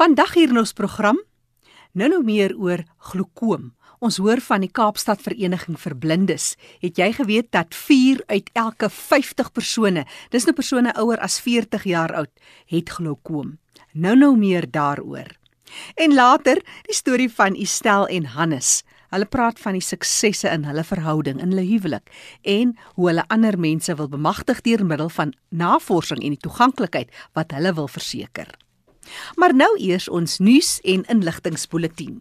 Vandag hier in ons program nou nou meer oor glaukoom. Ons hoor van die Kaapstad Vereniging vir Blindes. Het jy geweet dat 4 uit elke 50 persone, dis nou persone ouer as 40 jaar oud, het glaukoom. Nou nou meer daaroor. En later, die storie van Estel en Hannes. Hulle praat van die suksesse in hulle verhouding, in hulle huwelik en hoe hulle ander mense wil bemagtig deur middel van navorsing en die toeganklikheid wat hulle wil verseker. Maar nou eers ons nuus en inligtingspulsatie.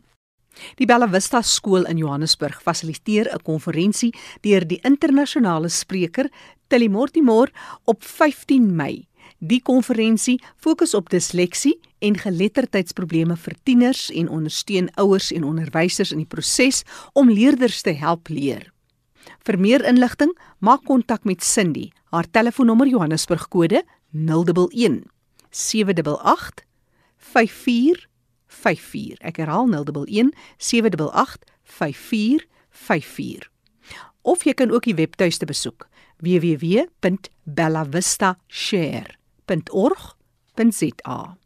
Die Bella Vista skool in Johannesburg fasiliteer 'n konferensie deur die internasionale spreker Tilly Mortimer op 15 Mei. Die konferensie fokus op disleksie en geletterdheidsprobleme vir tieners en ondersteun ouers en onderwysers in die proses om leerders te help leer. Vir meer inligting, maak kontak met Cindy. Haar telefoonnommer Johannesburg kode 011 788 5454. Ek herhaal 011 788 5454. Of jy kan ook die webtuiste besoek www.bellavistashare.org.za.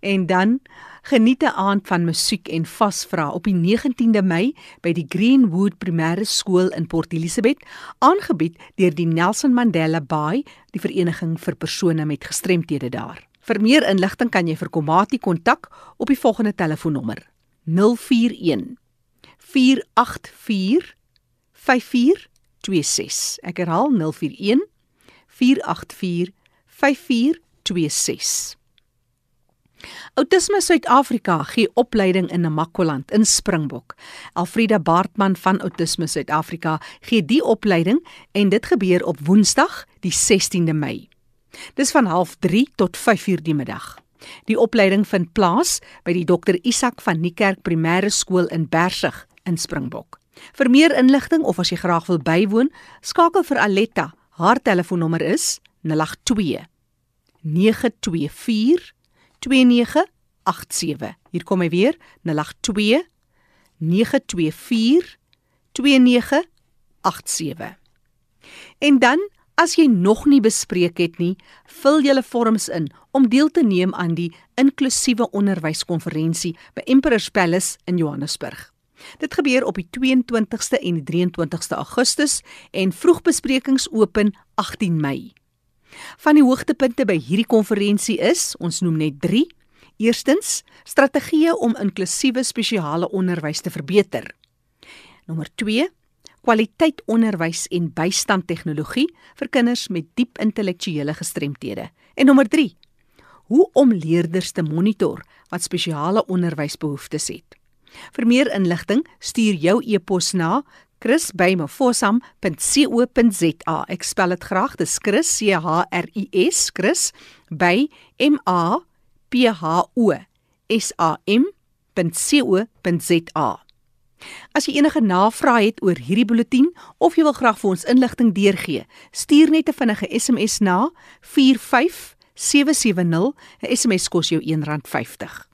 En dan geniet 'n aand van musiek en vasvra op die 19de Mei by die Greenwood Primêre Skool in Port Elizabeth, aangebied deur die Nelson Mandela Bay, die vereniging vir persone met gestremthede daar. Vir meer inligting kan jy vir Komati kontak op die volgende telefoonnommer: 041 484 5426. Ek herhaal 041 484 5426. Autisme Suid-Afrika gee opleiding in Namakwaland in Springbok. Alfrida Baartman van Autisme Suid-Afrika gee die opleiding en dit gebeur op Woensdag, die 16de Mei. Dis van 03:30 tot 5:00 die middag. Die opleiding vind plaas by die Dr Isak van Niekerk Primêre Skool in Bersig in Springbok. Vir meer inligting of as jy graag wil bywoon, skakel vir Aletta. Haar telefoonnommer is 082 924 2987. Hier kom hy weer, 082 924 2987. En dan As jy nog nie bespreek het nie, vul julle vorms in om deel te neem aan die inklusiewe onderwyskonferensie by Emperor's Palace in Johannesburg. Dit gebeur op die 22ste en 23ste Augustus en vroegbesprekings open 18 Mei. Van die hoogtepunte by hierdie konferensie is, ons noem net 3. Eerstens, strategieë om inklusiewe spesiale onderwys te verbeter. Nommer 2, kwaliteit onderwys en bystand tegnologie vir kinders met diep intellektuele gestremthede. En nommer 3. Hoe om leerders te monitor wat spesiale onderwysbehoeftes het. Vir meer inligting, stuur jou e-pos na chris@mafosam.co.za. Ek spel dit graag, dis Chris C H R I S Chris by M A P H O S A M.co.za. As jy enige navrae het oor hierdie bulletin of jy wil graag vir ons inligting deurgee, stuur net 'n vinnige SMS na 45770. 'n SMS kos jou R1.50.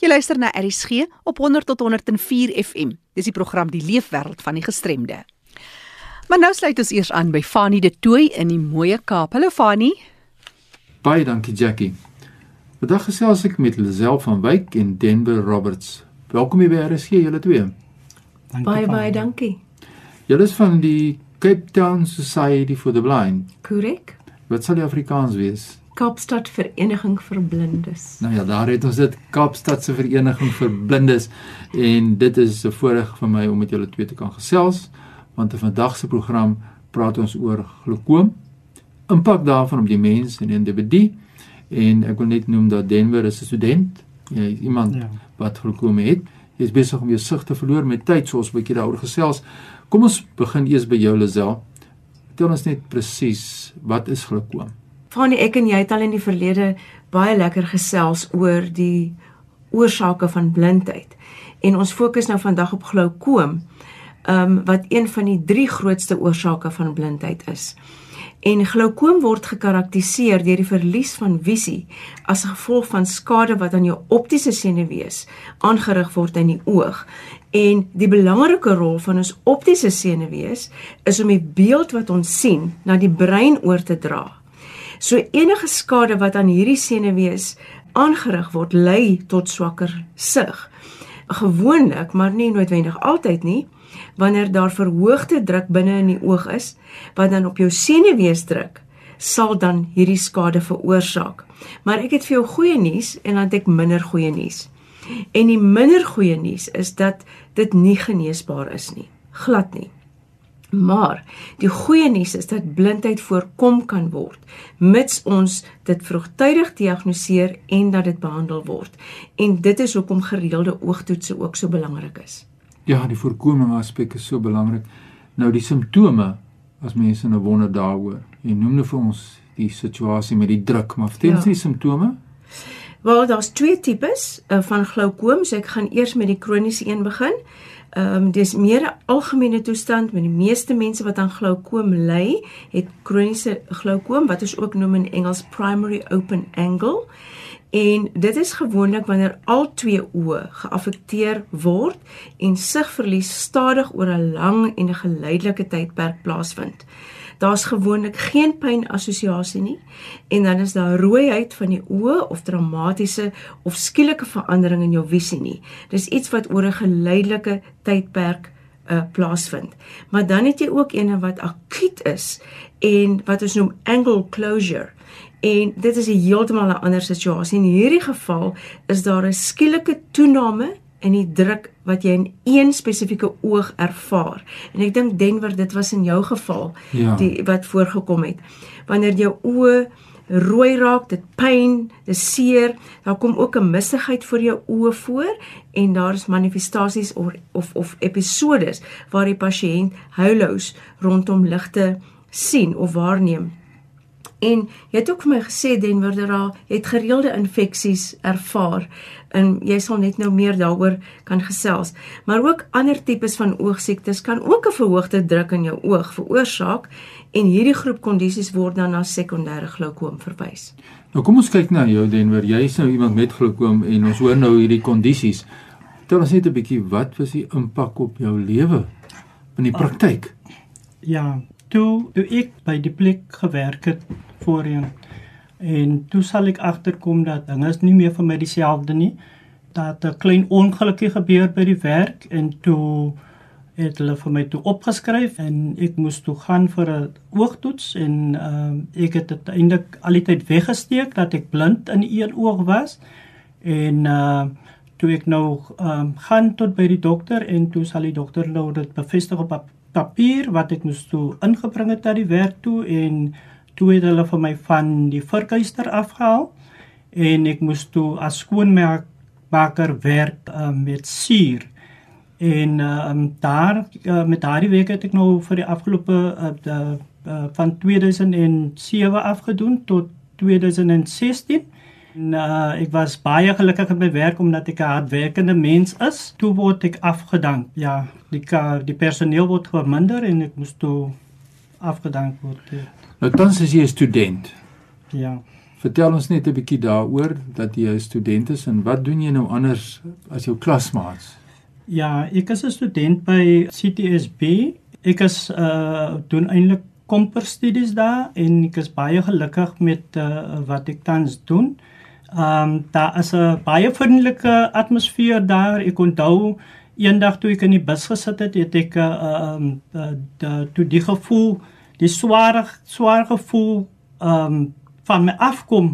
Jy luister na RSG op 100 tot 104 FM. Dis die program Die Leefwêreld van die Gestremde. Maar nou sluit ons eers aan by Fanie de Tooi in die mooie Kaap. Hallo Fanie. Baie dankie Jackie. Vandag gesels ek met Lisel van Wyk en Denver Roberts. Welkom hier by RSG julle twee. Dankie baie baie dankie. Julle is van die Cape Town Society for the Blind. Korrek. Wat sal die Afrikaans wees? Kaapstad Vereniging vir Blindes. Nou ja, daar het ons dit Kaapstad se Vereniging vir Blindes en dit is 'n voorreg vir my om met julle twee te kan gesels want in vandag se program praat ons oor glaukoom, impak daarvan op die mens en die individu en ek wil net noem dat Denver is 'n student, jy is iemand ja. wat glaukoom het jy's besig om jou sig te verloor met tyd soos 'n bietjie daaroor gesels. Kom ons begin eers by jou Lisel. Vertel ons net presies wat is glaukoom? Van ek en jy het al in die verlede baie lekker gesels oor die oorsake van blindheid. En ons fokus nou vandag op glaukoom, ehm um, wat een van die drie grootste oorsake van blindheid is. En glaukoom word gekarakteriseer deur die verlies van visie as gevolg van skade wat aan jou optiese senuwees aangerig word in die oog. En die belangrike rol van ons optiese senuwees is om die beeld wat ons sien na die brein oor te dra. So enige skade wat aan hierdie senuwees aangerig word, lei tot swakker sig. Gewoonlik, maar nie noodwendig altyd nie, wanneer daar verhoogde druk binne in die oog is wat dan op jou senuwees druk, sal dan hierdie skade veroorsaak. Maar ek het vir jou goeie nuus en dan het ek minder goeie nuus. En die minder goeie nuus is dat dit nie geneesbaar is nie, glad nie. Maar die goeie nuus is dat blindheid voorkom kan word mits ons dit vroegtydig diagnoseer en dat dit behandel word. En dit is hoekom gereelde oogtoetse ook so belangrik is. Ja, die voorkoming aspek is so belangrik. Nou die simptome as mense nou wonder daaroor. Jy noem nou vir ons die situasie met die druk, maar vertel ons ja. die simptome? Wel, daar's twee tipes uh, van glaukoom, so ek gaan eers met die kroniese een begin. Ehm um, dis meer 'n algemene toestand met die meeste mense wat aan glaukoom ly, het kroniese glaukoom wat ons ook noem in Engels primary open angle. En dit is gewoonlik wanneer al twee oë geaffekteer word en sigverlies stadig oor 'n lang en 'n geleidelike tydperk plaasvind daar's gewoonlik geen pynassosiasie nie en dan is daar rooiheid van die oë of dramatiese of skielike verandering in jou visie nie. Dis iets wat oor 'n geleidelike tydperk uh, plaasvind. Maar dan het jy ook ene wat akuut is en wat ons noem angle closure. En dit is 'n heeltemal 'n ander situasie. In hierdie geval is daar 'n skielike toename in die druk wat jy in een spesifieke oog ervaar. En ek dink Denver dit was in jou geval ja. die wat voorgekom het. Wanneer jou oë rooi raak, dit pyn, dit seer, daar kom ook 'n missigheid voor jou oë voor en daar is manifestasies of of, of episodes waar die pasiënt huilous rondom ligte sien of waarneem. En jy het ook vir my gesê Denver dat daar het gereelde infeksies ervaar en jy sal net nou meer daaroor kan gesels. Maar ook ander tipes van oogsiektes kan ook 'n verhoogde druk in jou oog veroorsaak en hierdie groep kondisies word dan na sekondêre glaukoom verwys. Nou kom ons kyk na jou Denver. Jy is nou iemand met glaukoom en ons hoor nou hierdie kondisies. Vertel ons net 'n bietjie wat was die impak op jou lewe in die praktyk? Ja, toe toe ek by die plek gewerk het voorheen. En toe sal ek agterkom dat dinge is nie meer vir my dieselfde nie. Dat 'n klein ongelukkie gebeur by die werk en toe het hulle vir my toe opgeskryf en ek moes toe gaan vir 'n oogtoets en uh, ek het dit eintlik al die tyd weggesteek dat ek blind in een oog was. En uh, toe ek nou um, gaan tot by die dokter en toe sal die dokter nou dit bevestig op papier wat ek moes toe ingebring het na die werk toe en toe het hulle vir my van die verkuister afgehaal en ek moes toe as skoonmaker werk uh, met suur. En um, daar uh, met daardie week het ek nou vir die afgelope uh, de, uh, van 2007 afgedoen tot 2016 en uh, ek was baie gelukkig met my werk omdat ek 'n hardwerkende mens is. Toe word ek afgedank. Ja die die personeel word verminder en ek moes toe afgedank word ja. Nou tans is jy 'n student. Ja. Vertel ons net 'n bietjie daaroor dat jy 'n student is en wat doen jy nou anders as jou klasmaats? Ja, ek is 'n student by CTSB. Ek is uh doen eintlik komperstudies daar en ek is baie gelukkig met uh wat ek tans doen. Ehm um, daar is 'n baie vriendelike atmosfeer daar. Ek onthou eendag toe ek in die bus gesit het, het ek 'n uh, um, uh, toe die gevoel die swaar swaar gevoel ehm um, van my afkom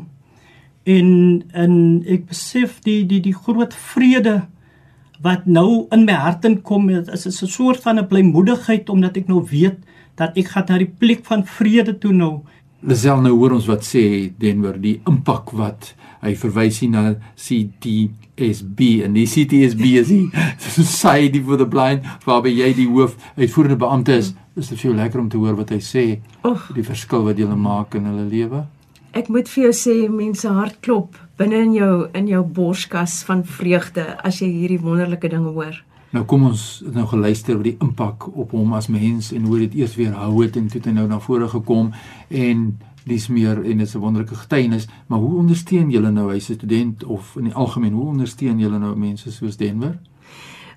en en ek besef die die die groot vrede wat nou in my hart inkom is 'n soort van 'n blymoedigheid omdat ek nou weet dat ek gaan na die plek van vrede toe nou. Lisel nou hoor ons wat sê Denver die impak wat hy verwys hier na CTSB en die CTSB is die Society for the Blind waarby jy die hoof uitvoerende beampte is. mm is dit vir jou lekker om te hoor wat hy sê? Oh, die verskil wat julle maak in hulle lewe? Ek moet vir jou sê mense hart klop binne in jou in jou borskas van vreugde as jy hierdie wonderlike dinge hoor. Nou kom ons nou geluister oor die impak op hom as mens en hoe dit eers weer hou het en toe hy nou na vore gekom en dis meer en dit is 'n wonderlike getuienis maar hoe ondersteun julle nou? Hy's 'n student of in die algemeen hoe ondersteun julle nou mense soos Denver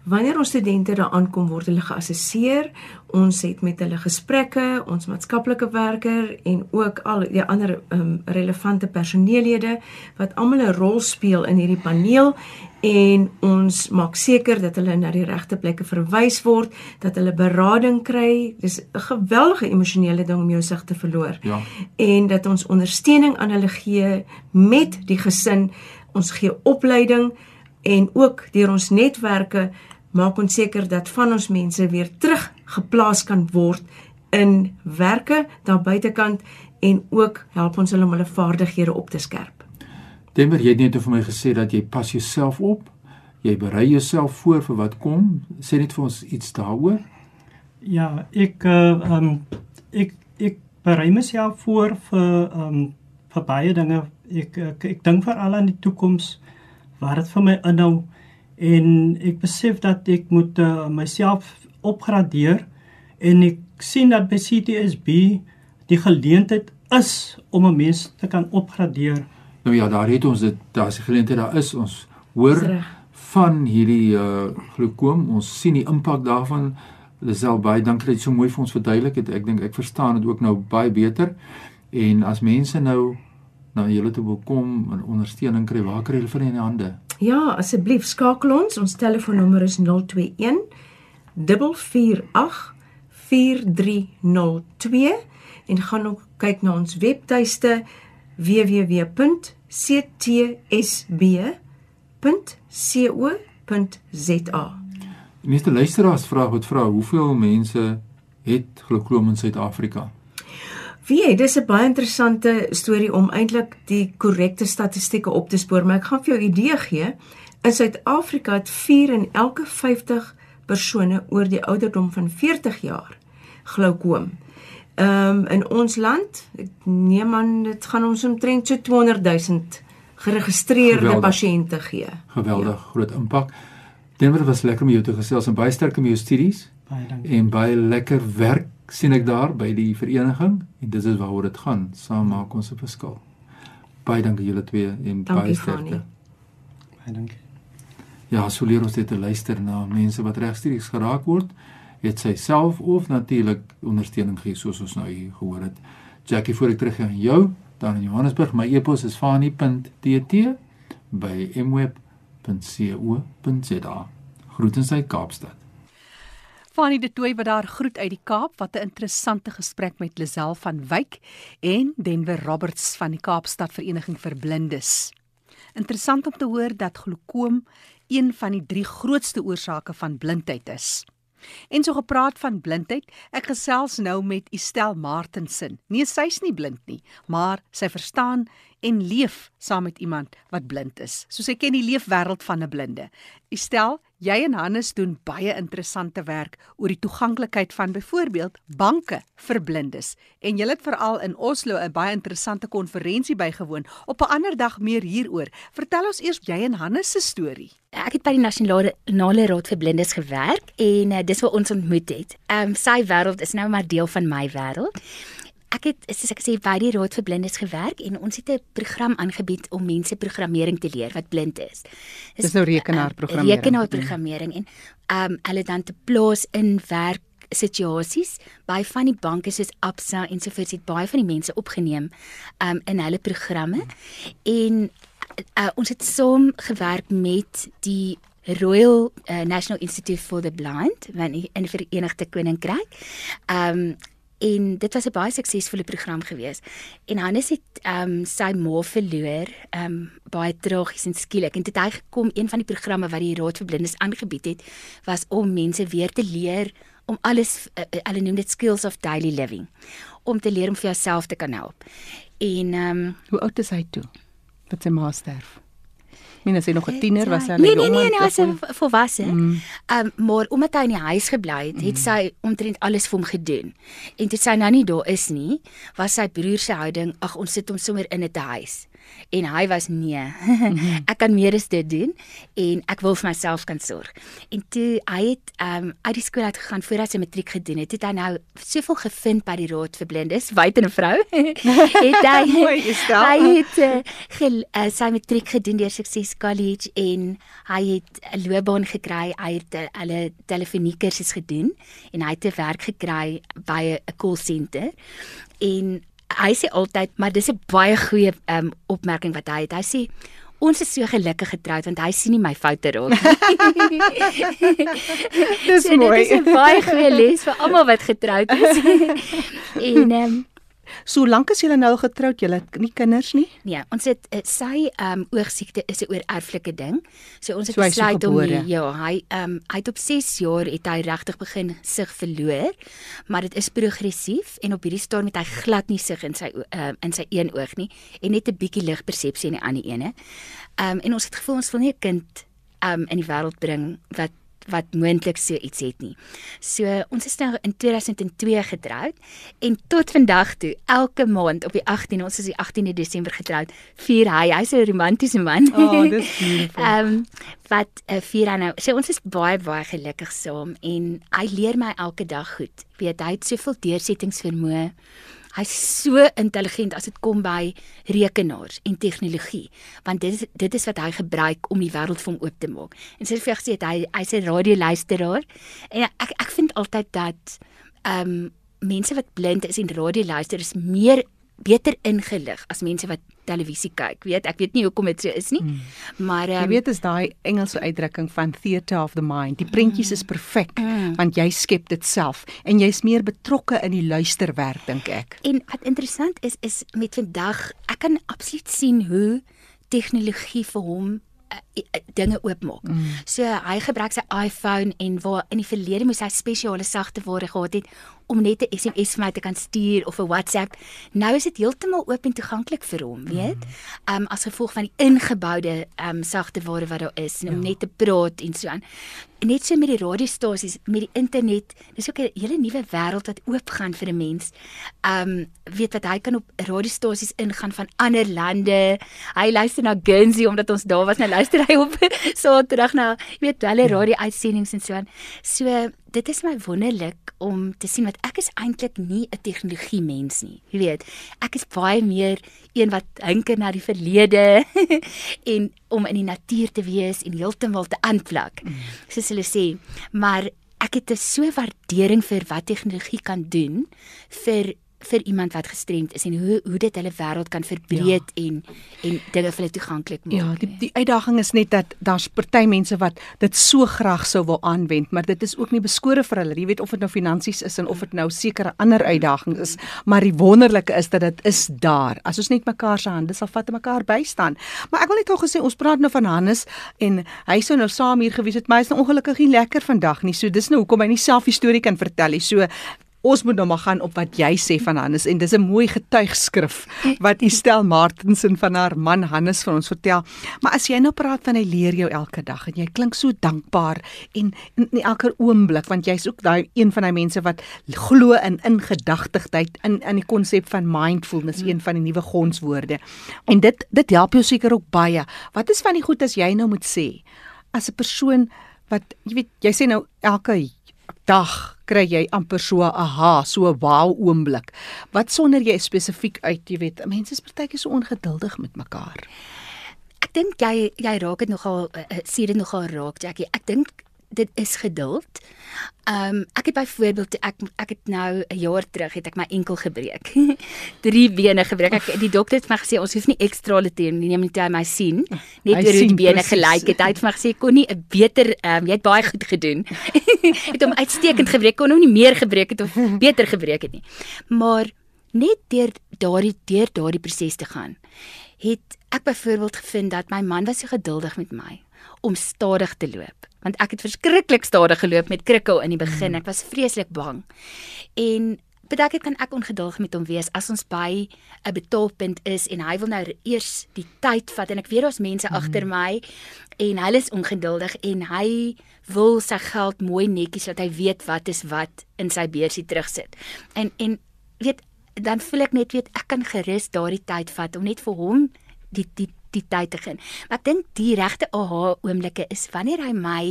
Wanneer ons studente daar aankom word hulle geassesseer. Ons het met hulle gesprekke, ons maatskaplike werker en ook al die ander um, relevante personeellede wat almal 'n rol speel in hierdie paneel en ons maak seker dat hulle na die regte plekke verwys word, dat hulle berading kry. Dis 'n geweldige emosionele ding om jou sig te verloor. Ja. En dat ons ondersteuning aan hulle gee met die gesin. Ons gee opleiding en ook deur ons netwerke maak ons seker dat van ons mense weer terug geplaas kan word in werke daar buitekant en ook help ons hulle om hulle vaardighede op te skerp. Denver, jy het net vir my gesê dat jy pas jouself op. Jy berei jouself voor vir wat kom. Sê net vir ons iets daaroor. Ja, ek uh um ek ek berei myself voor vir um vir baie dinge. Ek ek, ek dink veral aan die toekoms waar dit vir my inhou en ek besef dat ek moet uh, myself opgradeer en ek sien dat by CTSB die geleentheid is om 'n mens te kan opgradeer. Nou ja, daar het ons dit, daar's die geleentheid daar is. Ons hoor van hierdie uh glukoom. Ons sien die impak daarvan. Lisel baie dankie dat jy so mooi vir ons verduidelik het. Ek dink ek verstaan dit ook nou baie beter. En as mense nou na julle toe wil kom en ondersteuning kry, waar kry hulle vir in die hande? Ja, asseblief skakel ons. Ons telefoonnommer is 021 448 4302 en gaan ook kyk na ons webtuiste www.ctsb.co.za. Die meeste luisteraars vra wat vra hoeveel mense het glukloom in Suid-Afrika? Wie, dis 'n baie interessante storie om eintlik die korrekte statistieke op te spoor, maar ek gaan vir jou 'n idee gee. In Suid-Afrika het 4 in elke 50 persone oor die ouderdom van 40 jaar glaukoom. Ehm um, in ons land, ek neem aan dit gaan ons omtrent so 200 000 geregistreerde pasiënte gee. Geweldig ja. groot impak. Denver was lekker om jou te gesels en baie sterk met jou studies. Baie dankie. En baie lekker werk sien ek daar by die vereniging en dis is waaroor dit gaan. Saam maak ons 'n verskil. Baie dankie julle twee en dankie, baie sterkte. Baie dankie. Ja, so leer ons dit te luister na mense wat regstreeks geraak word het sy self of natuurlik ondersteuning gee soos ons nou hier gehoor het. Jackie, voor ek terug gaan jou dan in Johannesburg, my e-pos is fani.tt by mweb.co.za. Groetens uit Kaapstad. Fani de Tooi wat daar groet uit die Kaap. Wat 'n interessante gesprek met Lisel van Wyk en Denver Roberts van die Kaapstad Vereniging vir Blindes. Interessant om te hoor dat glaukoom een van die drie grootste oorsake van blindheid is. En so gepraat van blindheid, ek gesels nou met Estel Martensen. Nee, sy's nie blind nie, maar sy verstaan en leef saam met iemand wat blind is. So sy ken die leefwêreld van 'n blinde. Estel, jy en Hannes doen baie interessante werk oor die toeganklikheid van byvoorbeeld banke vir blindes. En julle het veral in Oslo 'n baie interessante konferensie bygewoon. Op 'n ander dag meer hieroor. Vertel ons eers jy en Hannes se storie. Ek het by die Nasionale Nasionale Raad vir Blindes gewerk en uh, dis waar ons ontmoet het. Ehm um, sy wêreld is nou maar deel van my wêreld ek het soos ek sê by die Raad vir Blindes gewerk en ons het 'n program aangebied om mense programmering te leer wat blind is. Dis, dis nou rekenaarprogrammering. Uh, rekenaarprogrammering en ehm um, hulle dan te plaas in werk situasies by van die banke soos Absa en so voort het baie van die mense opgeneem um in hulle programme en uh, ons het saam gewerk met die Royal uh, National Institute for the Blind in die Verenigde Koninkryk. Um en dit was 'n baie suksesvolle program gewees. En Hannes het ehm um, sy ma verloor, ehm um, baie tragies en skielik en dit hy gekom een van die programme wat die Raad vir Blindes aangebied het was om mense weer te leer om alles uh, hulle noem dit skills of daily living om te leer om vir jouself te kan help. En ehm um, hoe oud is hy toe? Wat sy ma sterf? Minus hy nog 'n tiener was hy nee, nee, nee, nee, hy was volwasse. Mm. Um maar omdat hy in die huis gebly het, het mm. sy omtrent alles vir hom gedoen. En toe sy nou nie daar is nie, was sy broer se houding, ag ons sit hom sommer in 'n huis. En hy was nee. ek kan meer as dit doen en ek wil vir myself kan sorg. En toe hy het um uit die skool uit gegaan voor hy sy matriek gedoen het, het hy nou soveel gevind by die raad vir blindes, wyte en 'n vrou. het hy Mooi, hy het uh, gel, uh, sy matriek gedoen deur Success College en hy het 'n loopbaan gekry. Hy het uh, hulle telefonie kursus gedoen en hy het 'n werk gekry by 'n call center. En hy sê altyd, maar dis 'n baie goeie um, opmerking wat hy het. Hy sê Ons is so gelukkig getroud want hy sien nie my foute raak nie. Dis so, mooi. Dit is 'n baie goeie les vir almal wat getroud is. en ehm um, So lank as jy nou getroud, jy het nie kinders nie. Nee, ons het uh, sy ehm um, oogsiekte is 'n oorerflike ding. So ons het So besluit om nie, ja, hy ehm um, hy het op 6 jaar het hy regtig begin sig verloor, maar dit is progressief en op hierdie stadium het hy glad nie sig in sy ehm um, in sy een oog nie en net 'n bietjie ligpersepsie in die ander ene. Ehm um, en ons het gevoel ons wil nie 'n kind ehm um, in die wêreld bring wat wat moontlik so iets het nie. So ons is nou in 2002 getroud en tot vandag toe elke maand op die 18 ons is die 18de Desember getroud, vier hy, hy's 'n romantiese man. Oh, dis beautiful. Ehm um, wat uh, vier hy nou. So ons is baie baie gelukkig saam en hy leer my elke dag goed. Weet hy het soveel deursettingsvermoë. Hy's so intelligent as dit kom by rekenaars en tegnologie, want dit is dit is wat hy gebruik om die wêreld vir hom oop te maak. En sy het vir gesê hy hy's 'n radioluisteraar en ek ek vind altyd dat ehm um, mense wat blind is en radio luister is meer beter ingelig as mense wat televisie kyk. Weet, ek weet nie hoekom dit so is nie. Mm. Maar Jy um, weet is daai Engelse uitdrukking van theatre of the mind. Die prentjies is perfek Mm. want jy skep dit self en jy's meer betrokke in die luisterwerk dink ek. En wat interessant is is met vandag, ek kan absoluut sien hoe tegnologie vir hom uh, uh, dinge oopmaak. Mm. So hy gebruik sy iPhone en waar in die verlede moes hy spesiale sagte ware gehad het om net 'n SMS vir my te kan stuur of 'n WhatsApp. Nou is dit heeltemal oop en toeganklik vir hom, weet? Ehm um, as gevolg van die ingeboude ehm um, sagte ware wat daar is en om net te praat en so aan. Net so met die radiostasies, met die internet, dis ook 'n hele nuwe wêreld wat oopgaan vir 'n mens. Ehm um, weet wat hy kan op radiostasies ingaan van ander lande. Hy luister na Guernsey omdat ons daar was, nou luister hy op Saterdag na, jy weet, hulle radio-uitsendings en so aan. So dit is my wonderlik om te sien wat ek is eintlik nie 'n tegnologie mens nie. Jy weet, ek is baie meer een wat hinker na die verlede en om in die natuur te wees en heeltemal te aanplak. Mm. Soos hulle sê, maar ek het 'n so waardering vir wat tegnologie kan doen vir vir iemand wat gestremd is en hoe hoe dit hulle wêreld kan verbreed ja. en en dinge vir hulle toeganklik maak. Ja, die die uitdaging is net dat daar's party mense wat dit so graag sou wil aanwend, maar dit is ook nie beskore vir hulle. Jy weet of dit nou finansies is en of dit nou sekere ander uitdagings is, maar die wonderlike is dat dit is daar. As ons net mekaar se hande sal vat en mekaar bystaan. Maar ek wil net gou gesê ons praat nou van Hannes en hy sou nou saam hier gewees het, maar hy is nou ongelukkig nie lekker vandag nie. So dis nou hoekom hy nie self die storie kan vertel nie. So Ons moet nou maar gaan op wat jy sê van Hannes en dis 'n mooi getuigskrif wat Estel Martensen van haar man Hannes vir ons vertel. Maar as jy nou praat van hy leer jou elke dag en jy klink so dankbaar en in, in elke oomblik want jy's ook daai een van daai mense wat glo in ingedagtigheid in in die konsep van mindfulness, een van die nuwe gonswoorde. En dit dit help jou seker ook baie. Wat is van die goed as jy nou moet sê as 'n persoon wat jy weet jy sê nou elke dag kry jy amper so 'n aha, so 'n wow oomblik. Wat sonder jy spesifiek uit, jy weet, mense is partykeer so ongeduldig met mekaar. Ek dink jy jy raak dit nogal uh, sien dit nogal raak Jackie. Ek dink dit is geduld. Ehm um, ek het byvoorbeeld ek ek het nou 'n jaar terug het ek my enkel gebreek. Drie bene gebreek. Ek die dokter het my gesê ons hoef nie ekstra te neem nie, toe hy my sien. Net Hy oor hoe die bene gelyk het. Hy het vir my gesê kon nie 'n beter ehm um, jy het baie goed gedoen. het hom uitstekend gebreek, kon hom nie meer gebreek het of beter gebreek het nie. Maar net deur daardie deur daardie proses te gaan, het ek byvoorbeeld gevind dat my man was so geduldig met my om stadig te loop want ek het verskriklik stadig geloop met krikke in die begin. Ek was vreeslik bang. En baie keer kan ek ongeduldig met hom wees as ons by 'n betaalpunt is en hy wil nou eers die tyd vat en ek weet daar's mense mm. agter my en hulle is ongeduldig en hy wil sy geld mooi netjies dat hy weet wat is wat in sy beursie terugsit. En en weet dan voel ek net weet ek kan gerus daardie tyd vat om net vir hom die die die tyd te gaan. Maar ek dink die regte aha oomblikke is wanneer hy my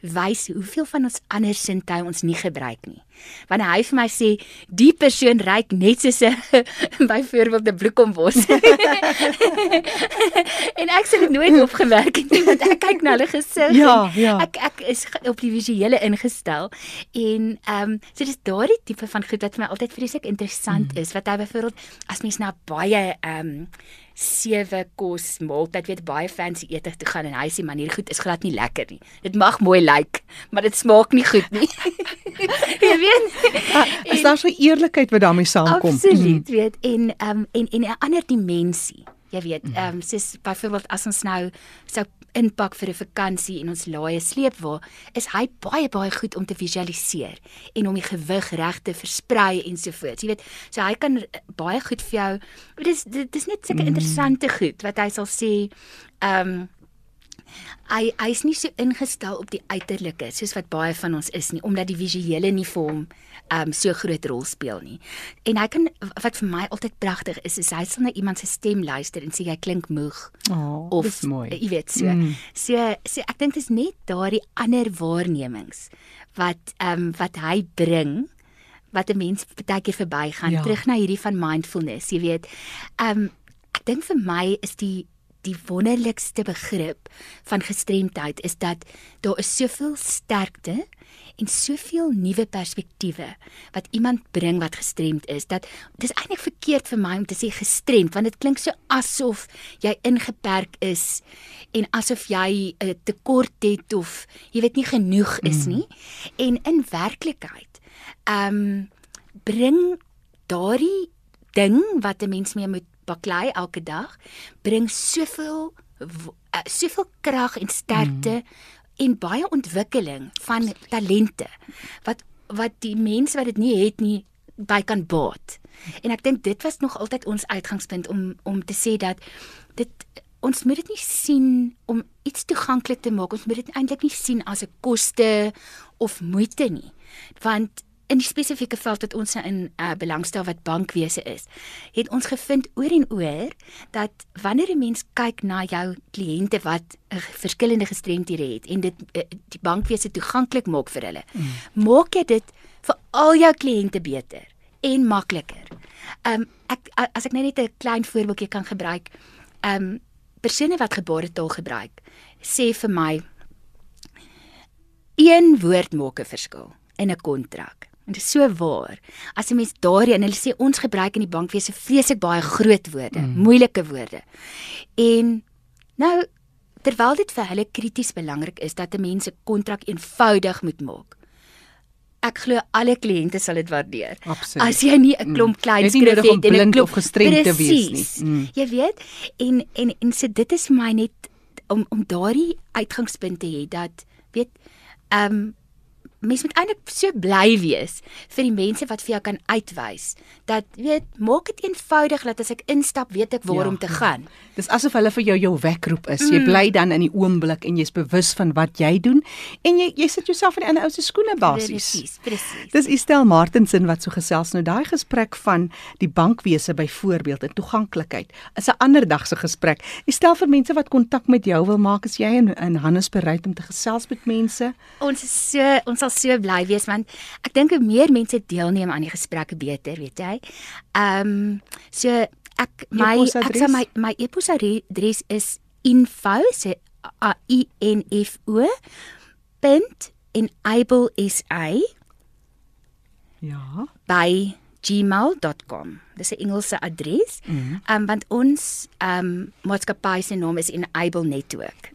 wys hoeveel van ons ander sintuie ons nie gebruik nie. Wanneer hy vir my sê die persoon ryk net soos 'n byvoorbeeld 'n bloekombos. en ek sê dit nooit opgewerk het nie want ek kyk na hulle gesig. Ja, ja. Ek ek is op die visuele ingestel en ehm um, so dis daardie tipe van goed wat vir my altyd vreeslik interessant is wat hy byvoorbeeld as mens na baie ehm um, sewe kos maaltyd weet baie fancy ete toe gaan en hy sê man hierdie goed is glad nie lekker nie. Dit mag mooi lyk, maar dit smaak nie goed nie. Jy weet. Is daar so eerlikheid wat daarmee saamkom? Absoluut, weet en um, en en 'n ander dimensie. Jy weet, ehm um, soos byvoorbeeld as ons nou sou inpak vir 'n vakansie en ons laai 'n sleepwa, is hy baie baie goed om te visualiseer en om die gewig reg te versprei ensovoorts. Jy weet, so hy kan baie goed vir jou. Dit is dit is net sulke interessante goed wat hy sal sê ehm um, hy hy's nie so ingestel op die uiterlike soos wat baie van ons is nie omdat die visuele nie vir hom um so groot rol speel nie. En hy kan wat vir my altyd pragtig is is hy sal na iemand se stem luister en sê jy klink moeg Oh, of mooi. jy weet so. Mm. So so ek dink dit is net daardie ander waarnemings wat um wat hy bring wat 'n mens baie keer verbygaan ja. terug na hierdie van mindfulness, jy weet. Um ek dink vir my is die die wonderlikste begrip van gestremdheid is dat daar is soveel sterkte en soveel nuwe perspektiewe wat iemand bring wat gestremd is dat dis eintlik verkeerd vir my om te sê gestremd want dit klink so asof jy ingeperk is en asof jy 'n tekort het of jy weet nie genoeg is nie en in werklikheid ehm um, bring daardie ding wat 'n mens mee moet baklei elke dag bring soveel uh, soveel krag en sterkte mm. En baie ontwikkeling van talente wat wat die mense wat dit nie het nie by kan baat. En ek dink dit was nog altyd ons uitgangspunt om om te sê dat dit ons moet dit nie sien om iets toeganklik te maak. Ons moet dit eintlik nie sien as 'n koste of moeite nie. Want in die spesifieke veld wat ons nou in uh, belangstel wat bankwese is, het ons gevind oor en oor dat wanneer 'n mens kyk na jou kliënte wat uh, verskillende gestremthede het en dit uh, die bankwese toeganklik maak vir hulle, mm. maak jy dit vir al jou kliënte beter en makliker. Um ek as ek nou net 'n klein voorbeeldjie kan gebruik, um persone wat gebaretaal gebruik, sê vir my een woord maak 'n verskil in 'n kontrak. En dit is so waar. As 'n mens daardie en hulle sê ons gebruik in die bankwese vreeslik baie groot woorde, mm. moeilike woorde. En nou terwyl dit vir hulle krities belangrik is dat 'n mens 'n kontrak eenvoudig moet maak. Ek glo alle kliënte sal dit waardeer. Absoluut. As jy nie 'n klomp klein Jy het nie skrif het en 'n klomp gestremd te wees nie. Mm. Jy weet, en en en so dit is vir my net om om daardie uitgangspunt te hê dat weet ehm um, mens moet eintlik so bly wees vir die mense wat vir jou kan uitwys dat weet maak dit eenvoudig dat as ek instap weet ek waar Ja, om te ja. gaan. Dis asof hulle vir jou jou wekroep is. Jy bly dan in die oomblik en jy's bewus van wat jy doen en jy jy sit jouself in 'n ou se skoene basies. Presies, presies. Dis Estel Martensen wat so gesels nou daai gesprek van die bankwese byvoorbeeld en toeganklikheid. Is 'n ander dag se gesprek. Estel vir mense wat kontak met jou wil maak, is jy in in Hannes bereid om te gesels met mense? Ons is so ons sal so bly wees want ek dink hoe meer mense deelneem aan die gesprekke beter, weet jy. Ehm um, so ek my ek sal my my e-posadres is info se a i n f o punt enable sa Ja. by gmail.com. Dis 'n Engelse adres. Mm. um, want ons um, maatskappy se naam is Enable Network.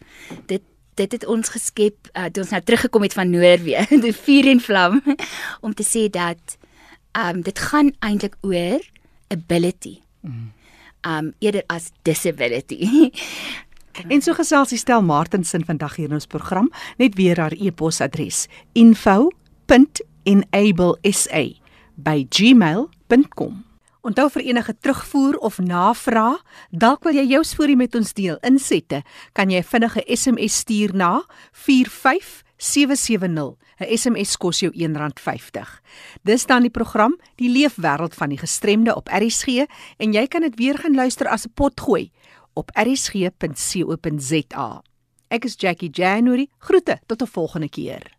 Dit dit het ons geskep uh, toe ons nou teruggekom het van Noorwe, die vuur en vlam om te sê dat um, dit gaan eintlik oor ability. Ehm um, eerder as disability. En so gesels Estel Martensen vandag hier in ons program, net weer haar e-posadres: info.enablesa@gmail.com. Onthou vir enige terugvoer of navraag, dalk wil jy jou storie met ons deel, insette, kan jy 'n vinnige SMS stuur na 45770. 'n SMS kos jou R1.50. Dis dan die program Die Leefwêreld van die Gestremde op RSG en jy kan dit weer gaan luister as 'n potgooi op rsg.co.za. Ek is Jackie January. Groete tot 'n volgende keer.